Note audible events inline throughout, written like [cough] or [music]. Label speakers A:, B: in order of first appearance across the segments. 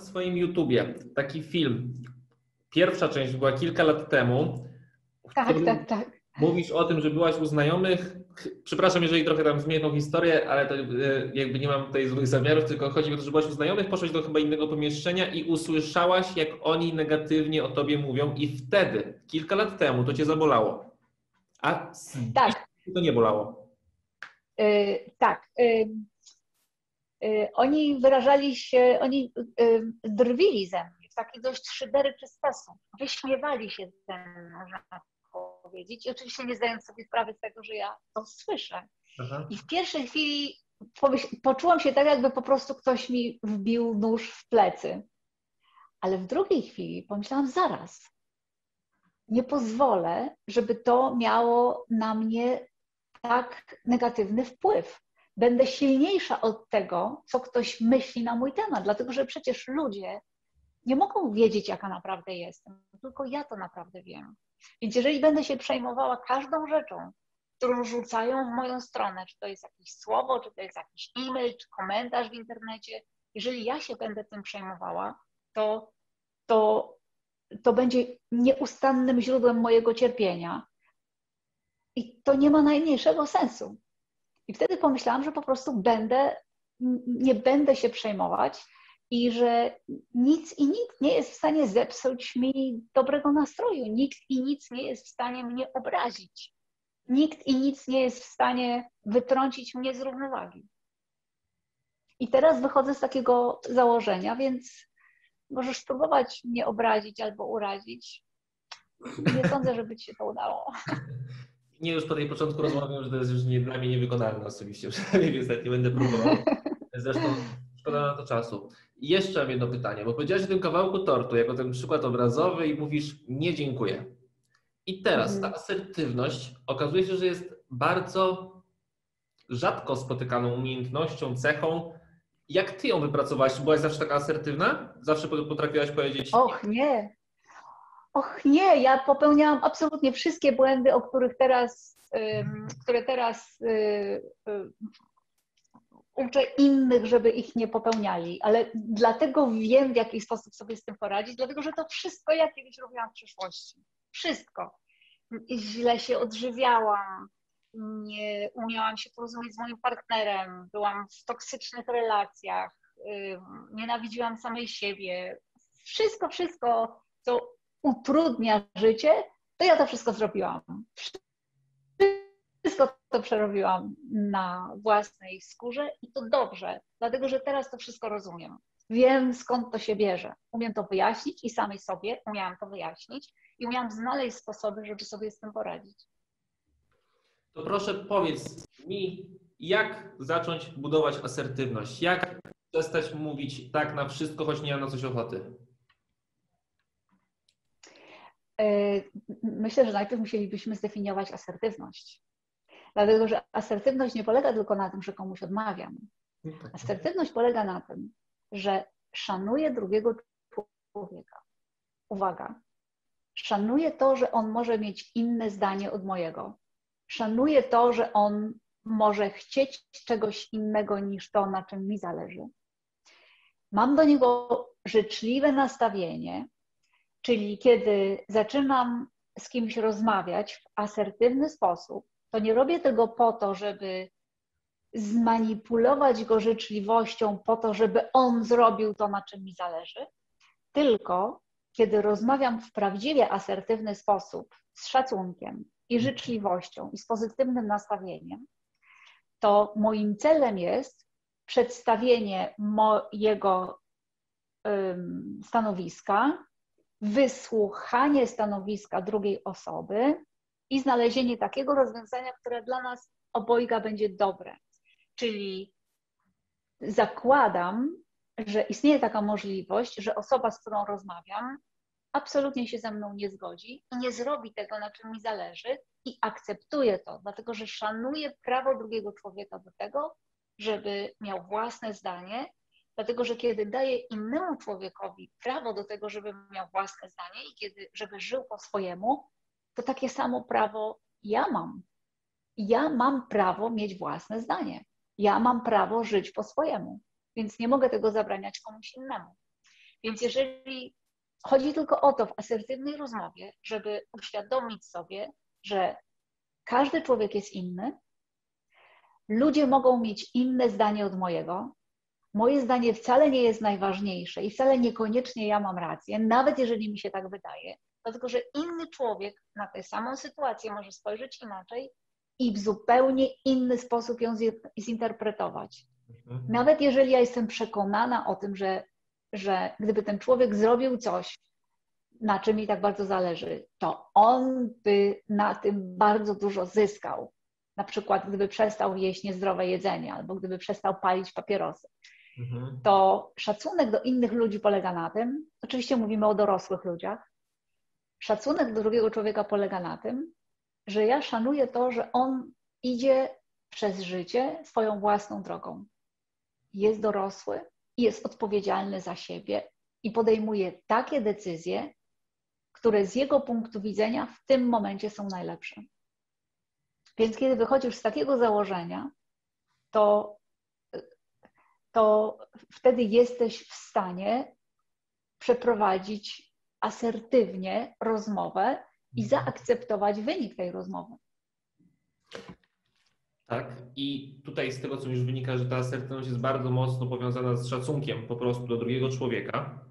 A: na swoim YouTubie taki film. Pierwsza część była kilka lat temu.
B: Tak, tak, tak.
A: Mówisz o tym, że byłaś u znajomych. Przepraszam, jeżeli trochę tam zmienię tą historię, ale to e, jakby nie mam tutaj złych zamiarów, tylko chodzi o to, że byłaś u znajomych, poszłaś do chyba innego pomieszczenia i usłyszałaś, jak oni negatywnie o tobie mówią, i wtedy, kilka lat temu, to cię zabolało. A
B: tak.
A: to nie bolało.
B: Yy, tak. Yy, oni wyrażali się, oni drwili ze mnie w taki dość szyderczy sposób. Wyśmiewali się ze mną, można powiedzieć. I oczywiście nie zdając sobie sprawy z tego, że ja to słyszę. Aha. I w pierwszej chwili poczułam się tak, jakby po prostu ktoś mi wbił nóż w plecy. Ale w drugiej chwili pomyślałam, zaraz, nie pozwolę, żeby to miało na mnie tak negatywny wpływ. Będę silniejsza od tego, co ktoś myśli na mój temat, dlatego że przecież ludzie nie mogą wiedzieć, jaka naprawdę jestem, tylko ja to naprawdę wiem. Więc jeżeli będę się przejmowała każdą rzeczą, którą rzucają w moją stronę, czy to jest jakieś słowo, czy to jest jakiś e-mail, czy komentarz w internecie, jeżeli ja się będę tym przejmowała, to, to, to będzie nieustannym źródłem mojego cierpienia. I to nie ma najmniejszego sensu. I wtedy pomyślałam, że po prostu będę, nie będę się przejmować i że nic i nikt nie jest w stanie zepsuć mi dobrego nastroju. Nikt i nic nie jest w stanie mnie obrazić. Nikt i nic nie jest w stanie wytrącić mnie z równowagi. I teraz wychodzę z takiego założenia, więc możesz spróbować mnie obrazić albo urazić. Nie sądzę, żeby ci się to udało. [laughs]
A: Nie, już po tej początku rozmawiam, że to jest już nie, dla mnie niewykonalne osobiście, [laughs] przynajmniej więc nie będę próbował. Zresztą szkoda na to czasu. I jeszcze mam jedno pytanie, bo powiedziałeś o tym kawałku tortu jako ten przykład obrazowy i mówisz nie dziękuję. I teraz ta mhm. asertywność okazuje się, że jest bardzo rzadko spotykaną umiejętnością, cechą. Jak ty ją wypracowałaś? Byłaś zawsze taka asertywna? Zawsze potrafiłaś powiedzieć.
B: Och nie. Och nie, ja popełniałam absolutnie wszystkie błędy, o których teraz, które teraz y, y, uczę innych, żeby ich nie popełniali, ale dlatego wiem, w jaki sposób sobie z tym poradzić, dlatego że to wszystko ja kiedyś robiłam w przeszłości. Wszystko. Źle się odżywiałam, nie umiałam się porozumieć z moim partnerem, byłam w toksycznych relacjach, nienawidziłam samej siebie. Wszystko, wszystko, co utrudnia życie, to ja to wszystko zrobiłam wszystko to przerobiłam na własnej skórze i to dobrze, dlatego że teraz to wszystko rozumiem. Wiem skąd to się bierze. Umiem to wyjaśnić i samej sobie umiałam to wyjaśnić i umiałam znaleźć sposoby, żeby sobie z tym poradzić.
A: To proszę powiedz mi, jak zacząć budować asertywność? Jak przestać mówić tak na wszystko, choć nie mam na coś ochoty?
B: E, myślę, że najpierw musielibyśmy zdefiniować asertywność. Dlatego, że asertywność nie polega tylko na tym, że komuś odmawiam. Tak. Asertywność polega na tym, że szanuję drugiego człowieka. Uwaga. Szanuję to, że on może mieć inne zdanie od mojego. Szanuję to, że on może chcieć czegoś innego niż to, na czym mi zależy. Mam do niego życzliwe nastawienie, czyli kiedy zaczynam z kimś rozmawiać w asertywny sposób, to nie robię tego po to, żeby zmanipulować go życzliwością, po to, żeby on zrobił to, na czym mi zależy, tylko kiedy rozmawiam w prawdziwie asertywny sposób, z szacunkiem i życzliwością i z pozytywnym nastawieniem, to moim celem jest przedstawienie mojego stanowiska, wysłuchanie stanowiska drugiej osoby, i znalezienie takiego rozwiązania, które dla nas obojga będzie dobre. Czyli zakładam, że istnieje taka możliwość, że osoba, z którą rozmawiam, absolutnie się ze mną nie zgodzi i nie zrobi tego, na czym mi zależy, i akceptuję to, dlatego że szanuję prawo drugiego człowieka do tego, żeby miał własne zdanie, dlatego że kiedy daję innemu człowiekowi prawo do tego, żeby miał własne zdanie i kiedy, żeby żył po swojemu, to takie samo prawo ja mam. Ja mam prawo mieć własne zdanie. Ja mam prawo żyć po swojemu, więc nie mogę tego zabraniać komuś innemu. Więc jeżeli chodzi tylko o to w asertywnej rozmowie, żeby uświadomić sobie, że każdy człowiek jest inny, ludzie mogą mieć inne zdanie od mojego. Moje zdanie wcale nie jest najważniejsze i wcale niekoniecznie ja mam rację, nawet jeżeli mi się tak wydaje, dlatego że inny człowiek na tę samą sytuację może spojrzeć inaczej i w zupełnie inny sposób ją zinterpretować. Mhm. Nawet jeżeli ja jestem przekonana o tym, że, że gdyby ten człowiek zrobił coś, na czym mi tak bardzo zależy, to on by na tym bardzo dużo zyskał. Na przykład, gdyby przestał jeść niezdrowe jedzenie albo gdyby przestał palić papierosy. Mhm. To szacunek do innych ludzi polega na tym, oczywiście mówimy o dorosłych ludziach, szacunek do drugiego człowieka polega na tym, że ja szanuję to, że on idzie przez życie swoją własną drogą. Jest dorosły, jest odpowiedzialny za siebie i podejmuje takie decyzje, które z jego punktu widzenia w tym momencie są najlepsze. Więc kiedy wychodzisz z takiego założenia, to, to wtedy jesteś w stanie przeprowadzić asertywnie rozmowę i mhm. zaakceptować wynik tej rozmowy.
A: Tak, i tutaj z tego, co już wynika, że ta asertywność jest bardzo mocno powiązana z szacunkiem po prostu do drugiego człowieka.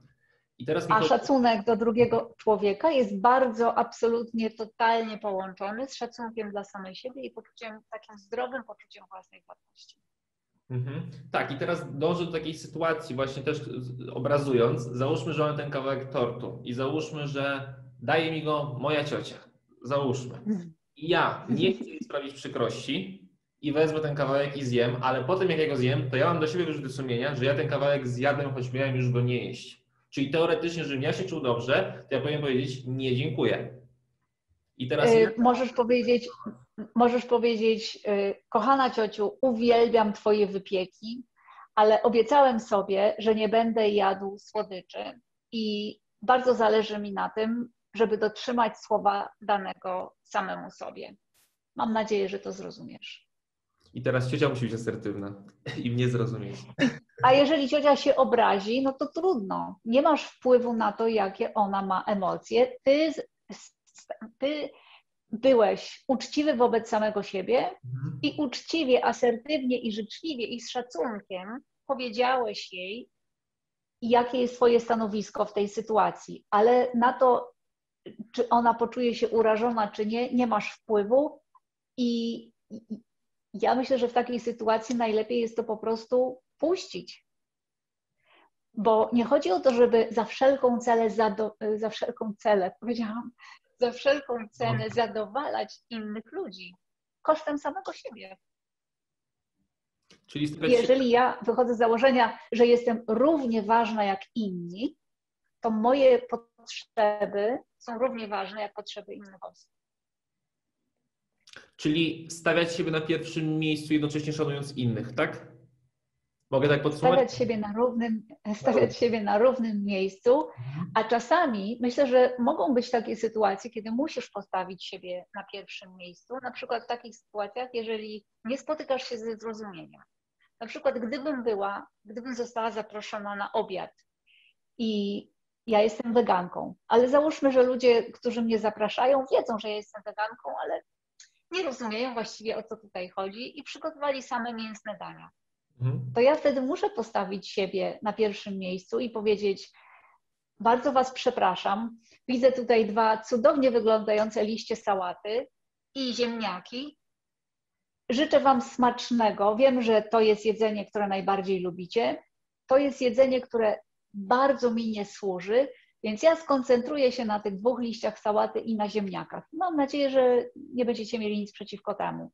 B: A szacunek do drugiego człowieka jest bardzo, absolutnie, totalnie połączony z szacunkiem dla samej siebie i poczuciem, takim zdrowym poczuciem własnej wartości.
A: Mhm. Tak, i teraz dążę do takiej sytuacji, właśnie też obrazując. Załóżmy, że mam ten kawałek tortu i załóżmy, że daje mi go moja ciocia. Załóżmy. I ja nie chcę jej sprawić przykrości i wezmę ten kawałek i zjem, ale potem jak ja go zjem, to ja mam do siebie wyrzuty sumienia, że ja ten kawałek zjadłem, choć miałem już go nie jeść. Czyli teoretycznie, żebym ja się czuł dobrze, to ja powinien powiedzieć nie dziękuję.
B: I teraz. Yy, możesz powiedzieć, możesz powiedzieć, yy, kochana ciociu, uwielbiam Twoje wypieki, ale obiecałem sobie, że nie będę jadł słodyczy i bardzo zależy mi na tym, żeby dotrzymać słowa danego samemu sobie. Mam nadzieję, że to zrozumiesz.
A: I teraz ciocia musi być asertywna [laughs] i mnie zrozumieć.
B: A jeżeli ciocia się obrazi, no to trudno. Nie masz wpływu na to, jakie ona ma emocje. Ty, ty byłeś uczciwy wobec samego siebie mhm. i uczciwie, asertywnie i życzliwie i z szacunkiem powiedziałeś jej, jakie jest Twoje stanowisko w tej sytuacji, ale na to, czy ona poczuje się urażona, czy nie, nie masz wpływu i ja myślę, że w takiej sytuacji najlepiej jest to po prostu puścić. Bo nie chodzi o to, żeby za wszelką cenę, za wszelką cenę, powiedziałam, za wszelką cenę zadowalać innych ludzi kosztem samego siebie. Czyli Jeżeli ja wychodzę z założenia, że jestem równie ważna jak inni, to moje potrzeby są równie ważne jak potrzeby innych osób.
A: Czyli stawiać siebie na pierwszym miejscu, jednocześnie szanując innych, tak? Mogę tak podsumować?
B: Stawiać siebie na równym, stawiać siebie na równym miejscu, mhm. a czasami myślę, że mogą być takie sytuacje, kiedy musisz postawić siebie na pierwszym miejscu. Na przykład w takich sytuacjach, jeżeli nie spotykasz się ze zrozumieniem. Na przykład gdybym była, gdybym została zaproszona na obiad i ja jestem weganką, ale załóżmy, że ludzie, którzy mnie zapraszają, wiedzą, że ja jestem weganką, ale nie rozumieją właściwie o co tutaj chodzi i przygotowali same mięsne dania. Mhm. To ja wtedy muszę postawić siebie na pierwszym miejscu i powiedzieć: Bardzo Was przepraszam. Widzę tutaj dwa cudownie wyglądające liście sałaty i ziemniaki. Życzę Wam smacznego. Wiem, że to jest jedzenie, które najbardziej lubicie. To jest jedzenie, które bardzo mi nie służy, więc ja skoncentruję się na tych dwóch liściach sałaty i na ziemniakach. Mam nadzieję, że nie będziecie mieli nic przeciwko temu.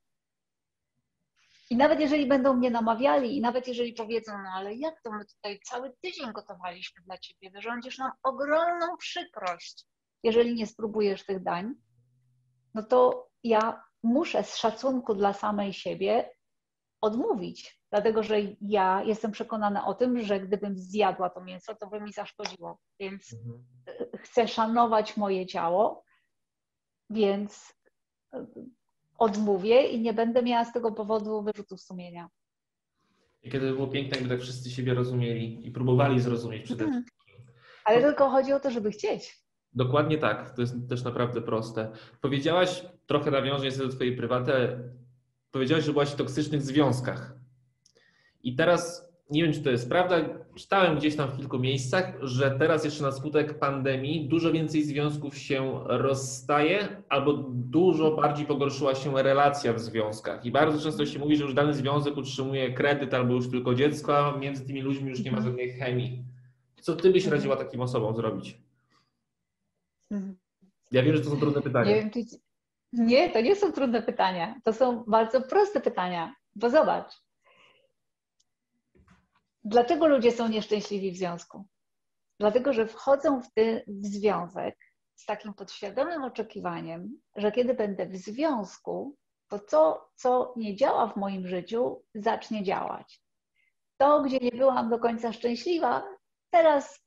B: I nawet jeżeli będą mnie namawiali, i nawet jeżeli powiedzą, no ale jak to my tutaj cały tydzień gotowaliśmy dla ciebie, wyrządzisz nam ogromną przykrość, jeżeli nie spróbujesz tych dań, no to ja muszę z szacunku dla samej siebie odmówić, dlatego że ja jestem przekonana o tym, że gdybym zjadła to mięso, to by mi zaszkodziło. Więc mhm. chcę szanować moje ciało, więc odmówię i nie będę miała z tego powodu wyrzutów sumienia.
A: I kiedy by było piękne, jakby tak wszyscy siebie rozumieli i próbowali zrozumieć przede mhm. wszystkim.
B: Ale tylko chodzi o to, żeby chcieć.
A: Dokładnie tak. To jest też naprawdę proste. Powiedziałaś, trochę nawiążę do Twojej prywaty, powiedziałaś, że byłaś w toksycznych związkach. I teraz nie wiem, czy to jest prawda. Czytałem gdzieś tam w kilku miejscach, że teraz jeszcze na skutek pandemii dużo więcej związków się rozstaje, albo dużo bardziej pogorszyła się relacja w związkach. I bardzo często się mówi, że już dany związek utrzymuje kredyt albo już tylko dziecko, a między tymi ludźmi już nie ma żadnej chemii. Co ty byś radziła takim osobom zrobić? Ja wiem, że to są trudne pytania.
B: Nie, nie, to nie są trudne pytania. To są bardzo proste pytania. Bo zobacz, Dlaczego ludzie są nieszczęśliwi w związku? Dlatego, że wchodzą w ten w związek z takim podświadomym oczekiwaniem, że kiedy będę w związku, to to, co nie działa w moim życiu, zacznie działać. To, gdzie nie byłam do końca szczęśliwa, teraz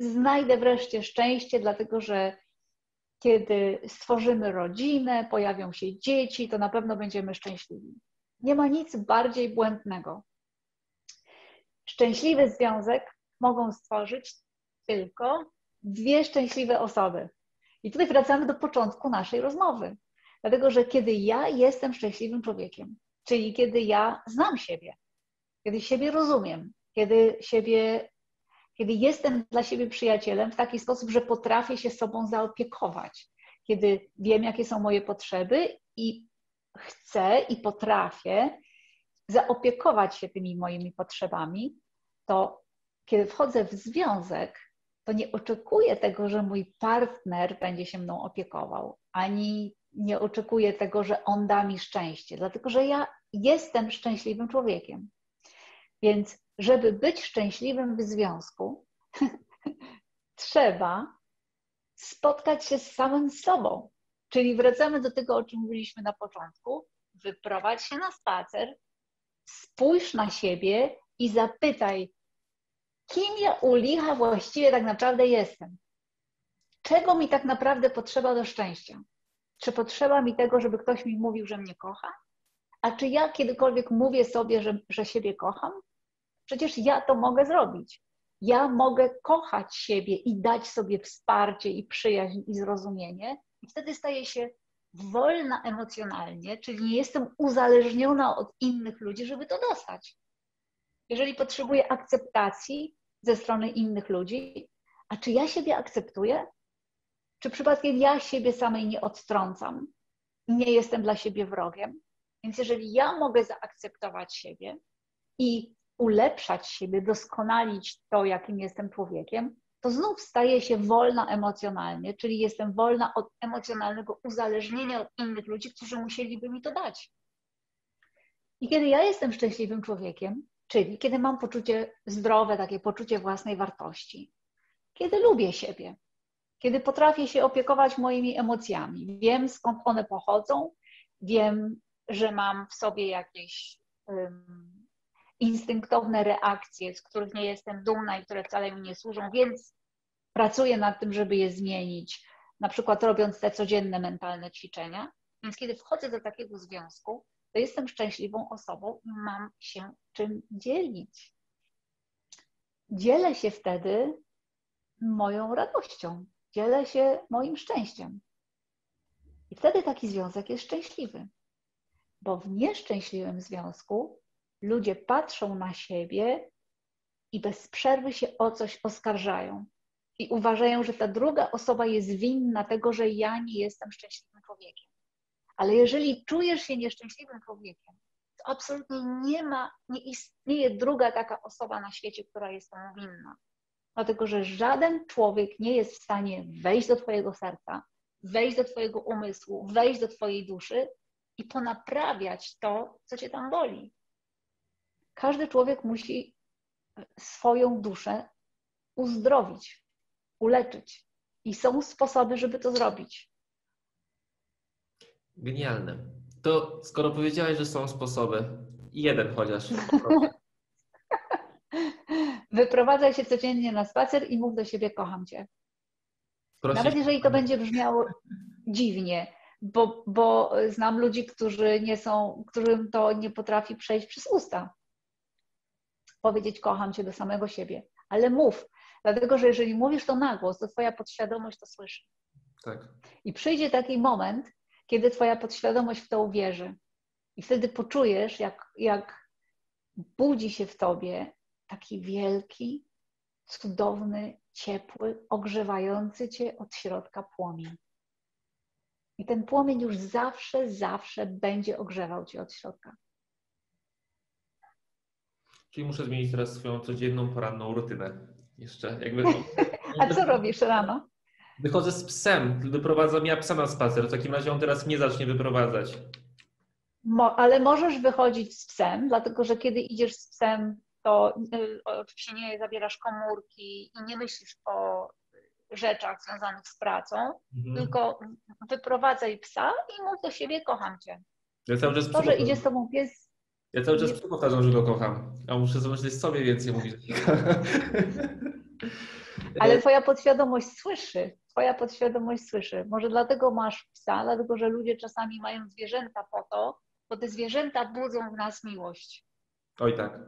B: znajdę wreszcie szczęście, dlatego że kiedy stworzymy rodzinę, pojawią się dzieci, to na pewno będziemy szczęśliwi. Nie ma nic bardziej błędnego. Szczęśliwy związek mogą stworzyć tylko dwie szczęśliwe osoby. I tutaj wracamy do początku naszej rozmowy. Dlatego, że kiedy ja jestem szczęśliwym człowiekiem, czyli kiedy ja znam siebie, kiedy siebie rozumiem, kiedy siebie, kiedy jestem dla siebie przyjacielem w taki sposób, że potrafię się sobą zaopiekować, kiedy wiem, jakie są moje potrzeby i chcę i potrafię zaopiekować się tymi moimi potrzebami, to kiedy wchodzę w związek, to nie oczekuję tego, że mój partner będzie się mną opiekował, ani nie oczekuję tego, że on da mi szczęście, dlatego że ja jestem szczęśliwym człowiekiem. Więc, żeby być szczęśliwym w związku, [laughs] trzeba spotkać się z samym sobą. Czyli wracamy do tego, o czym mówiliśmy na początku. Wyprowadź się na spacer, spójrz na siebie i zapytaj, kim ja u licha właściwie tak naprawdę jestem? Czego mi tak naprawdę potrzeba do szczęścia? Czy potrzeba mi tego, żeby ktoś mi mówił, że mnie kocha? A czy ja kiedykolwiek mówię sobie, że, że siebie kocham? Przecież ja to mogę zrobić. Ja mogę kochać siebie i dać sobie wsparcie i przyjaźń i zrozumienie, i wtedy staję się wolna emocjonalnie, czyli nie jestem uzależniona od innych ludzi, żeby to dostać. Jeżeli potrzebuję akceptacji ze strony innych ludzi, a czy ja siebie akceptuję? Czy przypadkiem ja siebie samej nie odtrącam? Nie jestem dla siebie wrogiem? Więc jeżeli ja mogę zaakceptować siebie i ulepszać siebie, doskonalić to, jakim jestem człowiekiem, to znów staję się wolna emocjonalnie, czyli jestem wolna od emocjonalnego uzależnienia od innych ludzi, którzy musieliby mi to dać. I kiedy ja jestem szczęśliwym człowiekiem, czyli kiedy mam poczucie zdrowe, takie poczucie własnej wartości, kiedy lubię siebie, kiedy potrafię się opiekować moimi emocjami, wiem skąd one pochodzą, wiem, że mam w sobie jakieś um, instynktowne reakcje, z których nie jestem dumna i które wcale mi nie służą, więc pracuję nad tym, żeby je zmienić, na przykład robiąc te codzienne mentalne ćwiczenia. Więc kiedy wchodzę do takiego związku, to jestem szczęśliwą osobą i mam się czym dzielić. Dzielę się wtedy moją radością, dzielę się moim szczęściem. I wtedy taki związek jest szczęśliwy. Bo w nieszczęśliwym związku ludzie patrzą na siebie i bez przerwy się o coś oskarżają. I uważają, że ta druga osoba jest winna tego, że ja nie jestem szczęśliwym człowiekiem. Ale jeżeli czujesz się nieszczęśliwym człowiekiem, to absolutnie nie ma, nie istnieje druga taka osoba na świecie, która jest temu winna. Dlatego, że żaden człowiek nie jest w stanie wejść do Twojego serca, wejść do Twojego umysłu, wejść do Twojej duszy i ponaprawiać to, co Cię tam boli. Każdy człowiek musi swoją duszę uzdrowić, uleczyć. I są sposoby, żeby to zrobić.
A: Genialne. To skoro powiedziałeś, że są sposoby, jeden chociaż. [laughs]
B: Wyprowadzaj się codziennie na spacer i mów do siebie, kocham cię. Prosić Nawet jeżeli to będzie brzmiało dziwnie, bo, bo znam ludzi, którzy nie są, którym to nie potrafi przejść przez usta. Powiedzieć kocham cię do samego siebie, ale mów. Dlatego, że jeżeli mówisz to na głos, to twoja podświadomość to słyszy.
A: Tak.
B: I przyjdzie taki moment, kiedy twoja podświadomość w to uwierzy. I wtedy poczujesz, jak, jak budzi się w tobie taki wielki, cudowny, ciepły, ogrzewający cię od środka płomień. I ten płomień już zawsze, zawsze będzie ogrzewał cię od środka.
A: Czyli muszę zmienić teraz swoją codzienną poranną rutynę. Jeszcze jakby. [laughs]
B: A co robisz rano?
A: Wychodzę z psem, wyprowadzam ja psa na spacer. W takim razie on teraz mnie zacznie wyprowadzać.
B: Mo, ale możesz wychodzić z psem, dlatego że kiedy idziesz z psem, to y, oczywiście nie zabierasz komórki i nie myślisz o rzeczach związanych z pracą, mhm. tylko wyprowadzaj psa i mów do siebie, kocham cię.
A: Ja
B: to, że idzie z tobą pies.
A: Ja cały czas nie... powtarzam, że go kocham, a muszę zamyśleć sobie więcej mówić. [laughs]
B: Ale twoja podświadomość słyszy, twoja podświadomość słyszy. Może dlatego masz psa, dlatego że ludzie czasami mają zwierzęta po to, bo te zwierzęta budzą w nas miłość.
A: Oj tak.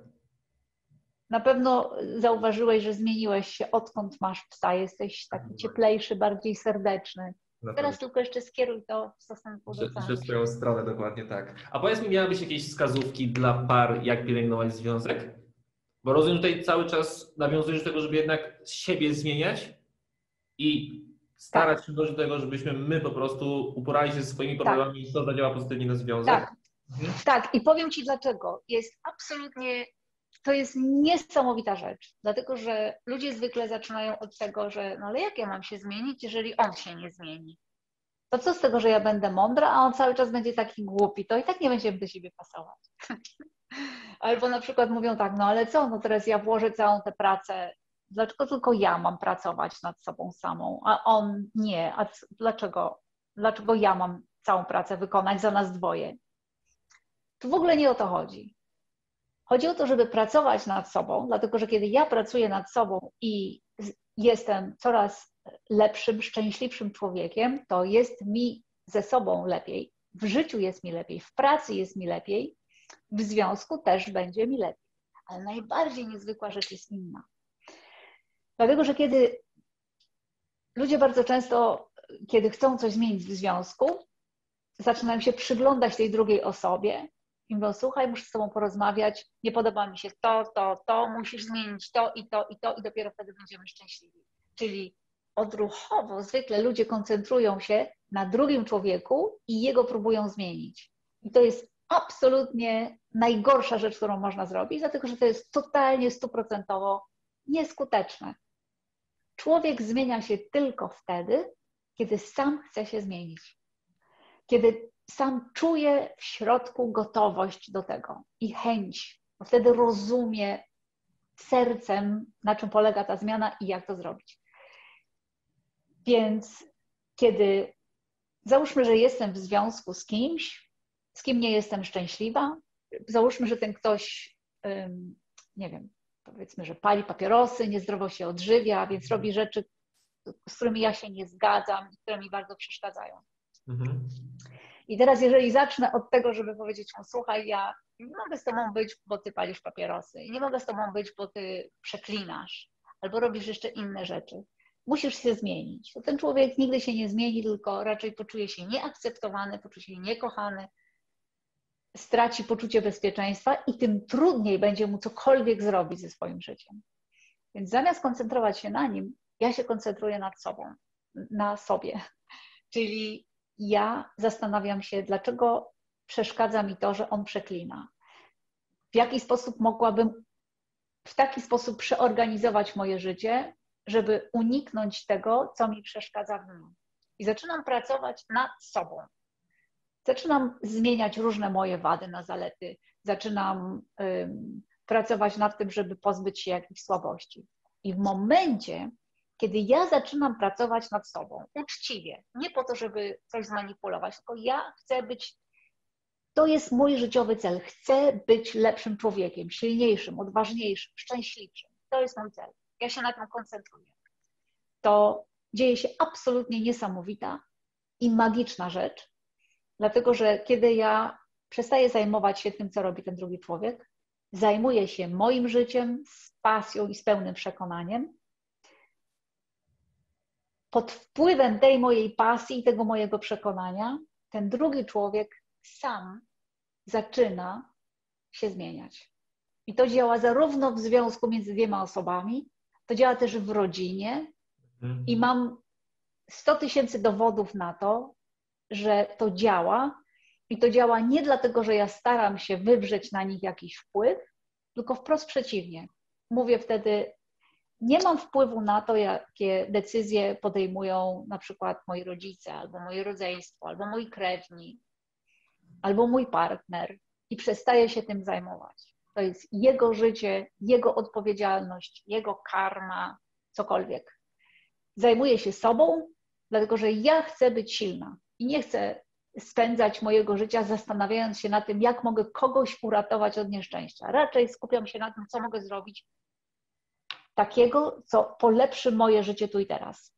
B: Na pewno zauważyłeś, że zmieniłeś się, odkąd masz psa. Jesteś taki tak. cieplejszy, bardziej serdeczny. Teraz tylko jeszcze skieruj to w stosunku do
A: Przez swoją stronę, dokładnie tak. A powiedz mi, miałabyś jakieś wskazówki dla par, jak pielęgnować związek? Bo rozumiem, że tutaj cały czas nawiązujesz do tego, żeby jednak siebie zmieniać i starać tak. się dążyć do tego, żebyśmy my po prostu uporali się ze swoimi tak. problemami tak. i to zadziała pozytywnie na związek.
B: Tak. Mhm. tak, i powiem Ci dlaczego. Jest absolutnie to jest niesamowita rzecz, dlatego że ludzie zwykle zaczynają od tego, że no ale jak ja mam się zmienić, jeżeli on się nie zmieni? To co z tego, że ja będę mądra, a on cały czas będzie taki głupi, to i tak nie będziemy do siebie pasować. [laughs] Albo na przykład mówią tak, no ale co, no teraz ja włożę całą tę pracę, dlaczego tylko ja mam pracować nad sobą samą, a on nie, a dlaczego, dlaczego ja mam całą pracę wykonać za nas dwoje? Tu w ogóle nie o to chodzi. Chodzi o to, żeby pracować nad sobą, dlatego że kiedy ja pracuję nad sobą i jestem coraz lepszym, szczęśliwszym człowiekiem, to jest mi ze sobą lepiej, w życiu jest mi lepiej, w pracy jest mi lepiej, w związku też będzie mi lepiej. Ale najbardziej niezwykła rzecz jest inna. Dlatego, że kiedy ludzie bardzo często, kiedy chcą coś zmienić w związku, zaczynają się przyglądać tej drugiej osobie i mówią, słuchaj, muszę z tobą porozmawiać, nie podoba mi się to, to, to, musisz zmienić to i to i to i dopiero wtedy będziemy szczęśliwi. Czyli odruchowo zwykle ludzie koncentrują się na drugim człowieku i jego próbują zmienić. I to jest absolutnie najgorsza rzecz, którą można zrobić, dlatego że to jest totalnie stuprocentowo nieskuteczne. Człowiek zmienia się tylko wtedy, kiedy sam chce się zmienić. Kiedy sam czuje w środku gotowość do tego i chęć, bo wtedy rozumie sercem, na czym polega ta zmiana i jak to zrobić. Więc kiedy załóżmy, że jestem w związku z kimś, z kim nie jestem szczęśliwa, załóżmy, że ten ktoś, nie wiem, powiedzmy, że pali papierosy, niezdrowo się odżywia, więc robi rzeczy, z którymi ja się nie zgadzam, które mi bardzo przeszkadzają. Mhm. I teraz, jeżeli zacznę od tego, żeby powiedzieć mu, słuchaj, ja nie mogę z tobą być, bo ty palisz papierosy, nie mogę z tobą być, bo ty przeklinasz, albo robisz jeszcze inne rzeczy. Musisz się zmienić. To ten człowiek nigdy się nie zmieni, tylko raczej poczuje się nieakceptowany, poczuje się niekochany, straci poczucie bezpieczeństwa i tym trudniej będzie mu cokolwiek zrobić ze swoim życiem. Więc zamiast koncentrować się na nim, ja się koncentruję nad sobą, na sobie. Czyli ja zastanawiam się, dlaczego przeszkadza mi to, że on przeklina. W jaki sposób mogłabym w taki sposób przeorganizować moje życie, żeby uniknąć tego, co mi przeszkadza w nim. I zaczynam pracować nad sobą. Zaczynam zmieniać różne moje wady na zalety. Zaczynam pracować nad tym, żeby pozbyć się jakichś słabości. I w momencie, kiedy ja zaczynam pracować nad sobą uczciwie, nie po to, żeby coś zmanipulować, tylko ja chcę być, to jest mój życiowy cel, chcę być lepszym człowiekiem, silniejszym, odważniejszym, szczęśliwszym. To jest mój cel. Ja się na tym koncentruję. To dzieje się absolutnie niesamowita i magiczna rzecz, dlatego że kiedy ja przestaję zajmować się tym, co robi ten drugi człowiek, zajmuję się moim życiem z pasją i z pełnym przekonaniem, pod wpływem tej mojej pasji i tego mojego przekonania, ten drugi człowiek sam zaczyna się zmieniać. I to działa zarówno w związku między dwiema osobami, to działa też w rodzinie.
A: Mhm.
B: I mam 100 tysięcy dowodów na to, że to działa. I to działa nie dlatego, że ja staram się wywrzeć na nich jakiś wpływ, tylko wprost przeciwnie. Mówię wtedy, nie mam wpływu na to, jakie decyzje podejmują na przykład moi rodzice, albo moje rodzeństwo, albo moi krewni, albo mój partner i przestaję się tym zajmować. To jest jego życie, jego odpowiedzialność, jego karma, cokolwiek. Zajmuję się sobą, dlatego że ja chcę być silna i nie chcę spędzać mojego życia zastanawiając się na tym, jak mogę kogoś uratować od nieszczęścia. Raczej skupiam się na tym, co mogę zrobić takiego, co polepszy moje życie tu i teraz.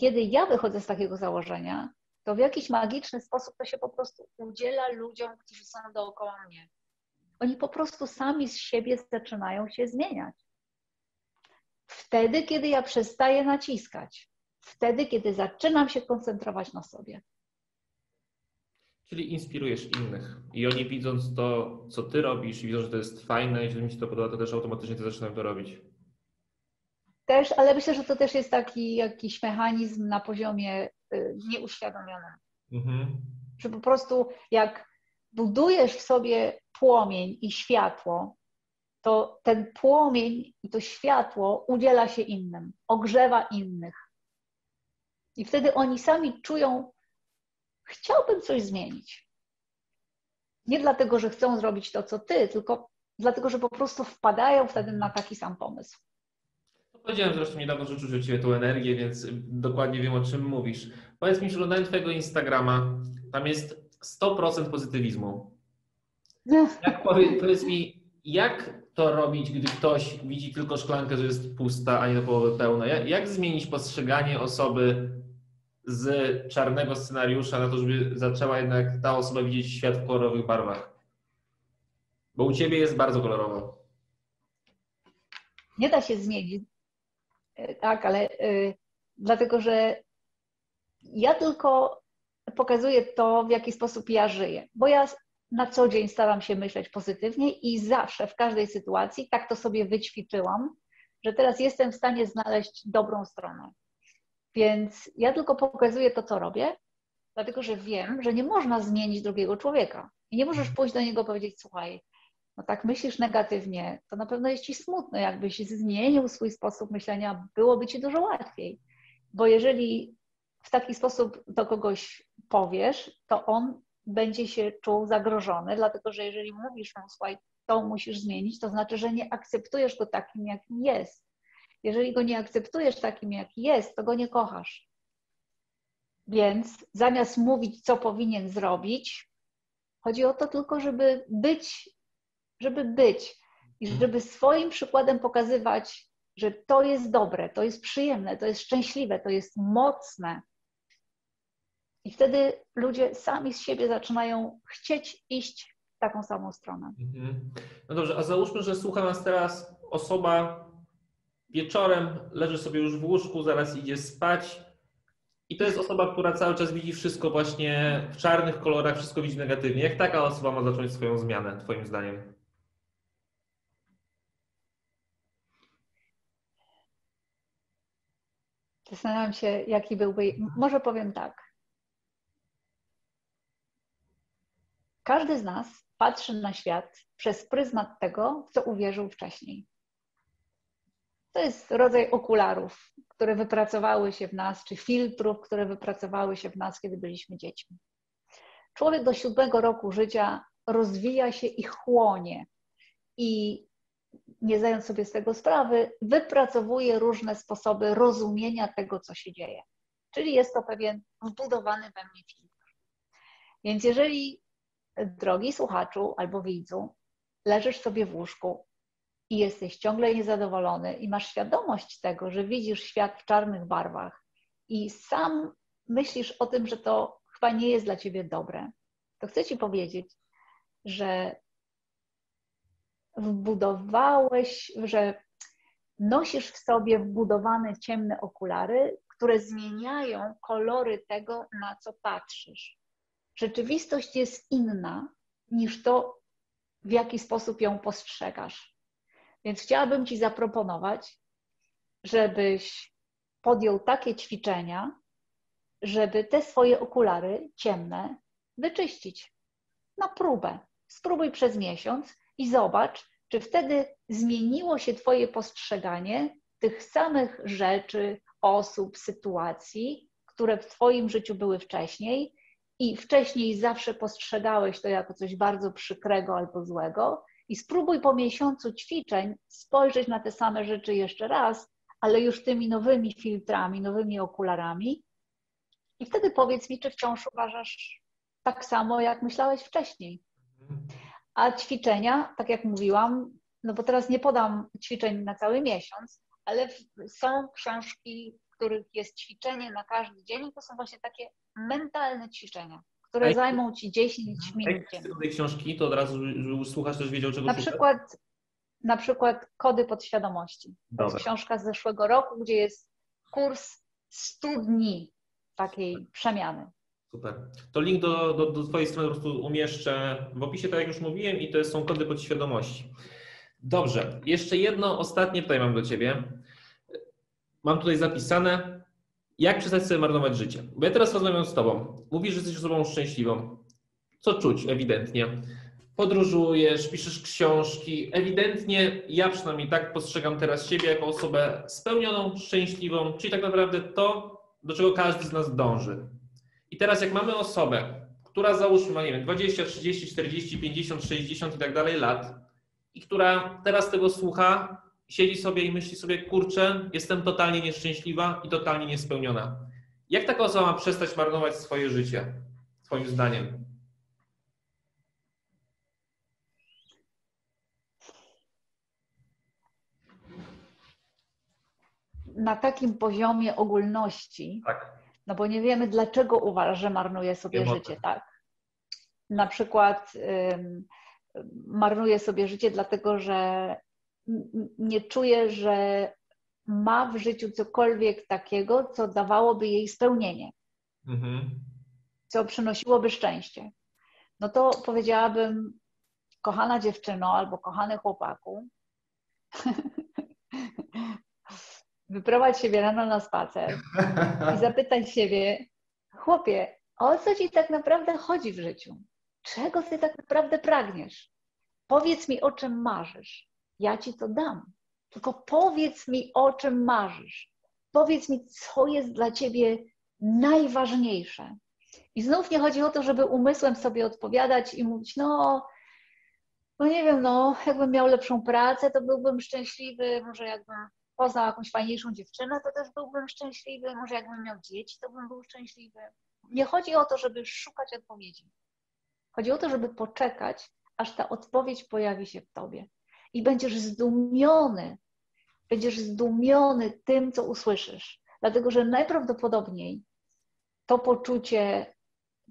B: Kiedy ja wychodzę z takiego założenia, to w jakiś magiczny sposób to się po prostu udziela ludziom, którzy są dookoła mnie. Oni po prostu sami z siebie zaczynają się zmieniać. Wtedy, kiedy ja przestaję naciskać, wtedy, kiedy zaczynam się koncentrować na sobie.
A: Czyli inspirujesz innych i oni widząc to, co ty robisz widzą, że to jest fajne i że mi się to podoba, to też automatycznie to zaczynają to robić.
B: Też, ale myślę, że to też jest taki jakiś mechanizm na poziomie y, nieuświadomionym.
A: Mhm.
B: Że po prostu jak budujesz w sobie płomień i światło, to ten płomień i to światło udziela się innym, ogrzewa innych. I wtedy oni sami czują, chciałbym coś zmienić. Nie dlatego, że chcą zrobić to, co ty, tylko dlatego, że po prostu wpadają wtedy na taki sam pomysł.
A: Powiedziałem zresztą niedawno, że czuć od Ciebie tą energię, więc dokładnie wiem, o czym mówisz. Powiedz mi, oglądałem Twojego Instagrama, tam jest 100% pozytywizmu. Jak powie, powiedz mi, jak to robić, gdy ktoś widzi tylko szklankę, że jest pusta, a nie do połowy pełna? Jak, jak zmienić postrzeganie osoby z czarnego scenariusza na to, żeby zaczęła jednak ta osoba widzieć świat w kolorowych barwach? Bo u Ciebie jest bardzo kolorowo.
B: Nie da się zmienić. E, Tak, ale y, dlatego, że ja tylko pokazuję to, w jaki sposób ja żyję. Bo ja na co dzień staram się myśleć pozytywnie i zawsze, w każdej sytuacji, tak to sobie wyćwiczyłam, że teraz jestem w stanie znaleźć dobrą stronę. Więc ja tylko pokazuję to, co robię, dlatego że wiem, że nie można zmienić drugiego człowieka. I nie możesz pójść do niego i powiedzieć, słuchaj, no tak myślisz negatywnie, to na pewno jest ci smutno. Jakbyś zmienił swój sposób myślenia, byłoby ci dużo łatwiej. Bo jeżeli w taki sposób do kogoś powiesz, to on będzie się czuł zagrożony, dlatego że jeżeli mówisz mu, słuchaj, to musisz zmienić, to znaczy, że nie akceptujesz go takim, jakim jest. Jeżeli go nie akceptujesz takim, jaki jest, to go nie kochasz. Więc zamiast mówić, co powinien zrobić, chodzi o to tylko, żeby być, żeby być i żeby swoim przykładem pokazywać, że to jest dobre, to jest przyjemne, to jest szczęśliwe, to jest mocne. I wtedy ludzie sami z siebie zaczynają chcieć iść w taką samą stronę.
A: Mhm. No dobrze, a załóżmy, że słucha nas teraz osoba wieczorem, leży sobie już w łóżku, zaraz idzie spać i to jest osoba, która cały czas widzi wszystko właśnie w czarnych kolorach, wszystko widzi negatywnie. Jak taka osoba ma zacząć swoją zmianę, Twoim zdaniem?
B: Zastanawiam się, jaki byłby. Może powiem tak. Każdy z nas patrzy na świat przez pryzmat tego, w co uwierzył wcześniej. To jest rodzaj okularów, które wypracowały się w nas, czy filtrów, które wypracowały się w nas, kiedy byliśmy dziećmi. Człowiek do siódmego roku życia rozwija się i chłonie. I nie zdając sobie z tego sprawy, wypracowuje różne sposoby rozumienia tego, co się dzieje. Czyli jest to pewien wbudowany we mnie filtr. Więc jeżeli, drogi słuchaczu albo widzu, leżysz sobie w łóżku i jesteś ciągle niezadowolony i masz świadomość tego, że widzisz świat w czarnych barwach i sam myślisz o tym, że to chyba nie jest dla ciebie dobre, to chcę ci powiedzieć, że wbudowałeś, że nosisz w sobie wbudowane ciemne okulary, które zmieniają kolory tego, na co patrzysz. Rzeczywistość jest inna niż to, w jaki sposób ją postrzegasz. Więc chciałabym Ci zaproponować, żebyś podjął takie ćwiczenia, żeby te swoje okulary ciemne wyczyścić. Na próbę. Spróbuj przez miesiąc i zobacz, czy wtedy zmieniło się Twoje postrzeganie tych samych rzeczy, osób, sytuacji, które w Twoim życiu były wcześniej i wcześniej zawsze postrzegałeś to jako coś bardzo przykrego albo złego. I spróbuj po miesiącu ćwiczeń spojrzeć na te same rzeczy jeszcze raz, ale już tymi nowymi filtrami, nowymi okularami. I wtedy powiedz mi, czy wciąż uważasz tak samo, jak myślałeś wcześniej. A ćwiczenia, tak jak mówiłam, no bo teraz nie podam ćwiczeń na cały miesiąc, ale są książki, w których jest ćwiczenie na każdy dzień i to są właśnie takie mentalne ćwiczenia, które zajmą ci 10 minut.
A: Jak tej książki, to od razu słuchasz też wiedział, czego
B: Na przykład, na przykład Kody podświadomości. To jest książka z zeszłego roku, gdzie jest kurs 100 dni takiej przemiany.
A: Super. To link do, do, do Twojej strony po prostu umieszczę w opisie, tak jak już mówiłem, i to są kody podświadomości. Dobrze, jeszcze jedno ostatnie tutaj mam do Ciebie. Mam tutaj zapisane, jak przestać sobie marnować życie. Bo ja teraz rozmawiam z Tobą. Mówisz, że jesteś osobą szczęśliwą. Co czuć ewidentnie? Podróżujesz, piszesz książki. Ewidentnie ja przynajmniej tak postrzegam teraz siebie jako osobę spełnioną, szczęśliwą, czyli tak naprawdę to, do czego każdy z nas dąży. I teraz jak mamy osobę, która załóżmy ma, nie wiem, 20, 30, 40, 50, 60 i tak dalej lat i która teraz tego słucha, siedzi sobie i myśli sobie, kurczę, jestem totalnie nieszczęśliwa i totalnie niespełniona. Jak taka osoba ma przestać marnować swoje życie, Twoim zdaniem?
B: Na takim poziomie ogólności,
A: tak
B: no bo nie wiemy, dlaczego uważa, że marnuje sobie życie, tak? Na przykład marnuje sobie życie dlatego, że nie czuje, że ma w życiu cokolwiek takiego, co dawałoby jej spełnienie, mhm. co przynosiłoby szczęście. No to powiedziałabym, kochana dziewczyno albo kochany chłopaku, [laughs] wyprowadź siebie rano na spacer i [laughs] zapytać siebie, chłopie, o co ci tak naprawdę chodzi w życiu? Czego ty tak naprawdę pragniesz? Powiedz mi, o czym marzysz. Ja ci to dam. Tylko powiedz mi, o czym marzysz. Powiedz mi, co jest dla ciebie najważniejsze. I znów nie chodzi o to, żeby umysłem sobie odpowiadać i mówić, no, no nie wiem, no, jakbym miał lepszą pracę, to byłbym szczęśliwy, może jakbym poznał jakąś fajniejszą dziewczynę, to też byłbym szczęśliwy. Może jakbym miał dzieci, to bym był szczęśliwy. Nie chodzi o to, żeby szukać odpowiedzi. Chodzi o to, żeby poczekać, aż ta odpowiedź pojawi się w tobie. I będziesz zdumiony, będziesz zdumiony tym, co usłyszysz. Dlatego, że najprawdopodobniej to poczucie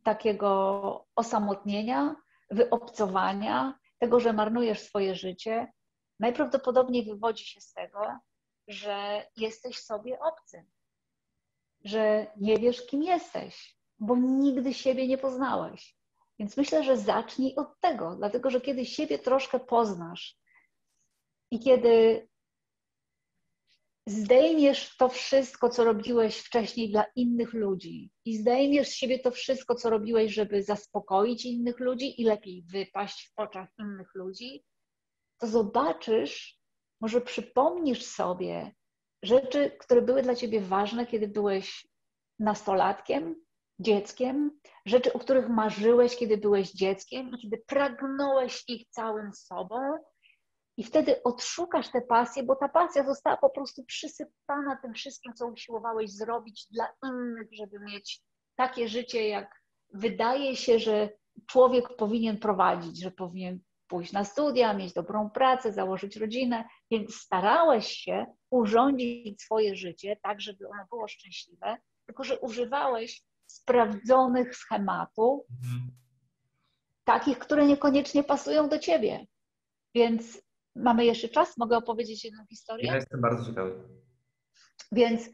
B: takiego osamotnienia, wyobcowania, tego, że marnujesz swoje życie, najprawdopodobniej wywodzi się z tego, że jesteś sobie obcy, że nie wiesz, kim jesteś, bo nigdy siebie nie poznałeś. Więc myślę, że zacznij od tego, dlatego że kiedy siebie troszkę poznasz i kiedy zdejmiesz to wszystko, co robiłeś wcześniej dla innych ludzi i zdejmiesz z siebie to wszystko, co robiłeś, żeby zaspokoić innych ludzi i lepiej wypaść w oczach innych ludzi, to zobaczysz, może przypomnisz sobie rzeczy, które były dla ciebie ważne, kiedy byłeś nastolatkiem, dzieckiem, rzeczy, o których marzyłeś, kiedy byłeś dzieckiem i kiedy pragnąłeś ich całym sobą. I wtedy odszukasz tę pasję, bo ta pasja została po prostu przysypana tym wszystkim, co usiłowałeś zrobić dla innych, żeby mieć takie życie, jak wydaje się, że człowiek powinien prowadzić, że powinien pójść na studia, mieć dobrą pracę, założyć rodzinę, więc starałeś się urządzić swoje życie tak, żeby ono było szczęśliwe, tylko że używałeś sprawdzonych schematów, mhm. takich, które niekoniecznie pasują do ciebie. Więc mamy jeszcze czas? Mogę opowiedzieć jedną historię?
A: Ja jestem bardzo ciekawy.
B: Więc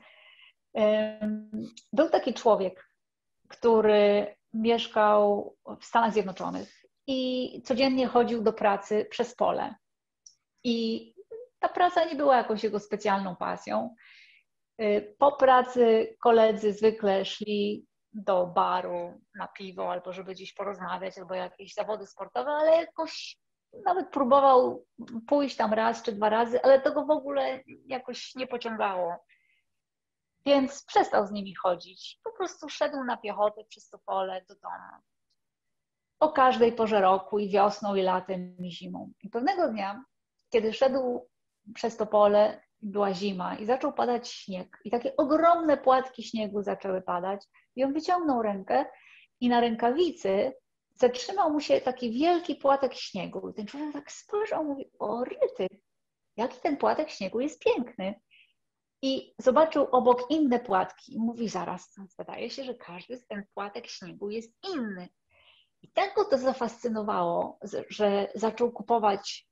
B: Był taki człowiek, który mieszkał w Stanach Zjednoczonych i codziennie chodził do pracy przez pole. I ta praca nie była jakąś jego specjalną pasją. Y, po pracy koledzy zwykle szli do baru na piwo albo żeby gdzieś porozmawiać, albo jakieś zawody sportowe, ale jakoś nawet próbował pójść tam raz czy dwa razy, ale tego w ogóle jakoś nie pociągało. Więc przestał z nimi chodzić. Po prostu szedł na piechotę przez to pole do domu. O każdej porze roku, i wiosną, i latem, i zimą. I pewnego dnia, kiedy szedł przez to pole, była zima i zaczął padać śnieg. I takie ogromne płatki śniegu zaczęły padać. I on wyciągnął rękę i na rękawicy zatrzymał mu się taki wielki płatek śniegu. I ten człowiek tak spojrzał, mówi, o ryty, jaki ten płatek śniegu jest piękny. I zobaczył obok inne płatki i mówi zaraz, wydaje się, że każdy z ten płatek śniegu jest inny. I tak go to zafascynowało, że zaczął kupować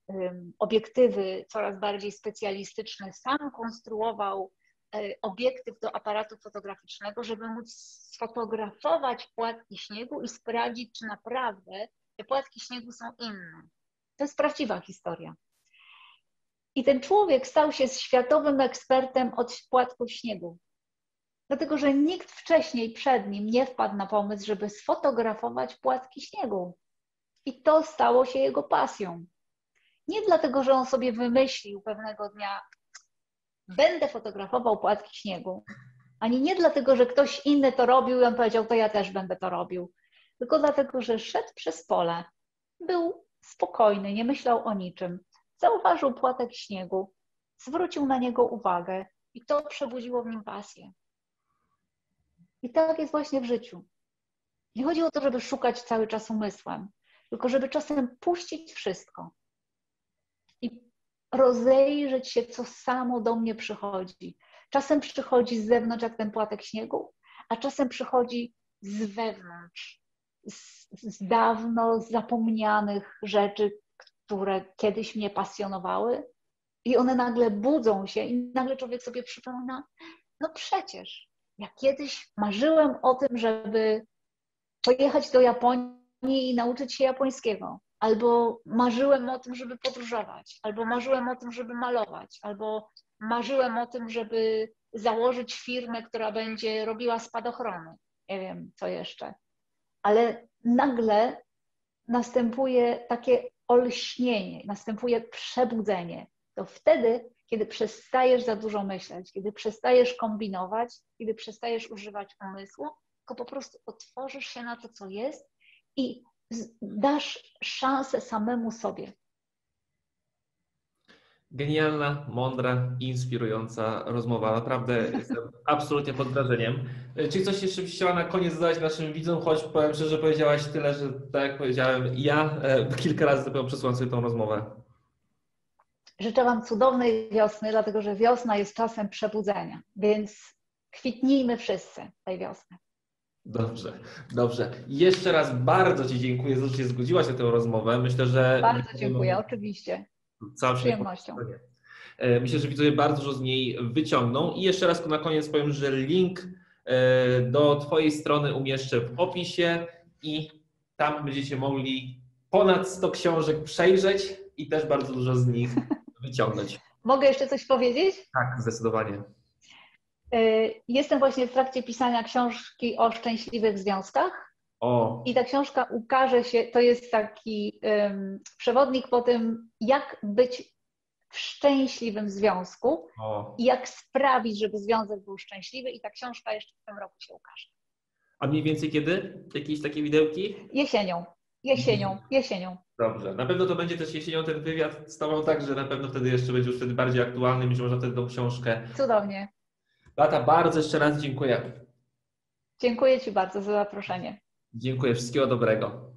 B: obiektywy coraz bardziej specjalistyczne. Sam konstruował e, obiektyw do aparatu fotograficznego, żeby móc sfotografować płatki śniegu i sprawdzić, czy naprawdę te płatki śniegu są inne. To jest prawdziwa historia. I ten człowiek stał się światowym ekspertem od płatków śniegu. Dlatego, że nikt wcześniej przed nim nie wpadł na pomysł, żeby sfotografować płatki śniegu. I to stało się jego pasją. Nie dlatego, że on sobie wymyślił pewnego dnia, będę fotografował płatki śniegu, ani nie dlatego, że ktoś inny to robił i on powiedział, to ja też będę to robił, tylko dlatego, że szedł przez pole, był spokojny, nie myślał o niczym, zauważył płatek śniegu, zwrócił na niego uwagę i to przebudziło w nim pasję. I tak jest właśnie w życiu. Nie chodzi o to, żeby szukać cały czas umysłem, tylko żeby czasem puścić wszystko i rozejrzeć się, co samo do mnie przychodzi. Czasem przychodzi z zewnątrz, jak ten płatek śniegu, a czasem przychodzi z wewnątrz, z, z dawno zapomnianych rzeczy, które kiedyś mnie pasjonowały, i one nagle budzą się, i nagle człowiek sobie przypomina, no przecież ja kiedyś marzyłem o tym, żeby pojechać do Japonii i nauczyć się japońskiego. Albo marzyłem o tym, żeby podróżować, albo marzyłem o tym, żeby malować, albo marzyłem o tym, żeby założyć firmę, która będzie robiła spadochrony. Nie wiem, co jeszcze. Ale nagle następuje takie olśnienie, następuje przebudzenie. To wtedy kiedy przestajesz za dużo myśleć, kiedy przestajesz kombinować, kiedy przestajesz używać umysłu, tylko po prostu otworzysz się na to, co jest i dasz szansę samemu sobie.
A: Genialna, mądra, inspirująca rozmowa. Naprawdę [laughs] jestem absolutnie pod wrażeniem. Czy coś jeszcze byś chciała na koniec zadać naszym widzom? Choć powiem szczerze, powiedziałaś tyle, że tak jak powiedziałem, ja e, kilka razy dopiero przesłałem sobie tą rozmowę.
B: Życzę Wam cudownej wiosny, dlatego że wiosna jest czasem przebudzenia, więc kwitnijmy wszyscy tej wiosny.
A: Dobrze, dobrze. Jeszcze raz bardzo Ci dziękuję że się zgodziłaś na tę rozmowę. Myślę, że.
B: Bardzo dziękuję, oczywiście.
A: Całą przyjemnością. E, myślę, że widzowie bardzo dużo z niej wyciągną. I jeszcze raz na koniec powiem, że link e, do Twojej strony umieszczę w opisie i tam będziecie mogli ponad 100 książek przejrzeć i też bardzo dużo z nich [laughs] wyciągnąć.
B: Mogę jeszcze coś powiedzieć?
A: Tak, zdecydowanie.
B: Y, jestem właśnie w trakcie pisania książki o szczęśliwych związkach. O. I ta książka ukaże się, to jest taki um, przewodnik po tym, jak być w szczęśliwym związku o. i jak sprawić, żeby związek był szczęśliwy. I ta książka jeszcze w tym roku się ukaże.
A: A mniej więcej kiedy? Jakieś takie widełki?
B: Jesienią. Jesienią, jesienią.
A: Dobrze. Na pewno to będzie też jesienią ten wywiad z Tobą, tak, że na pewno wtedy jeszcze będzie już wtedy bardziej aktualny, być może wtedy tą książkę.
B: Cudownie.
A: Lata, bardzo jeszcze raz dziękuję.
B: Dziękuję Ci bardzo za zaproszenie.
A: Dziękuję, wszystkiego dobrego.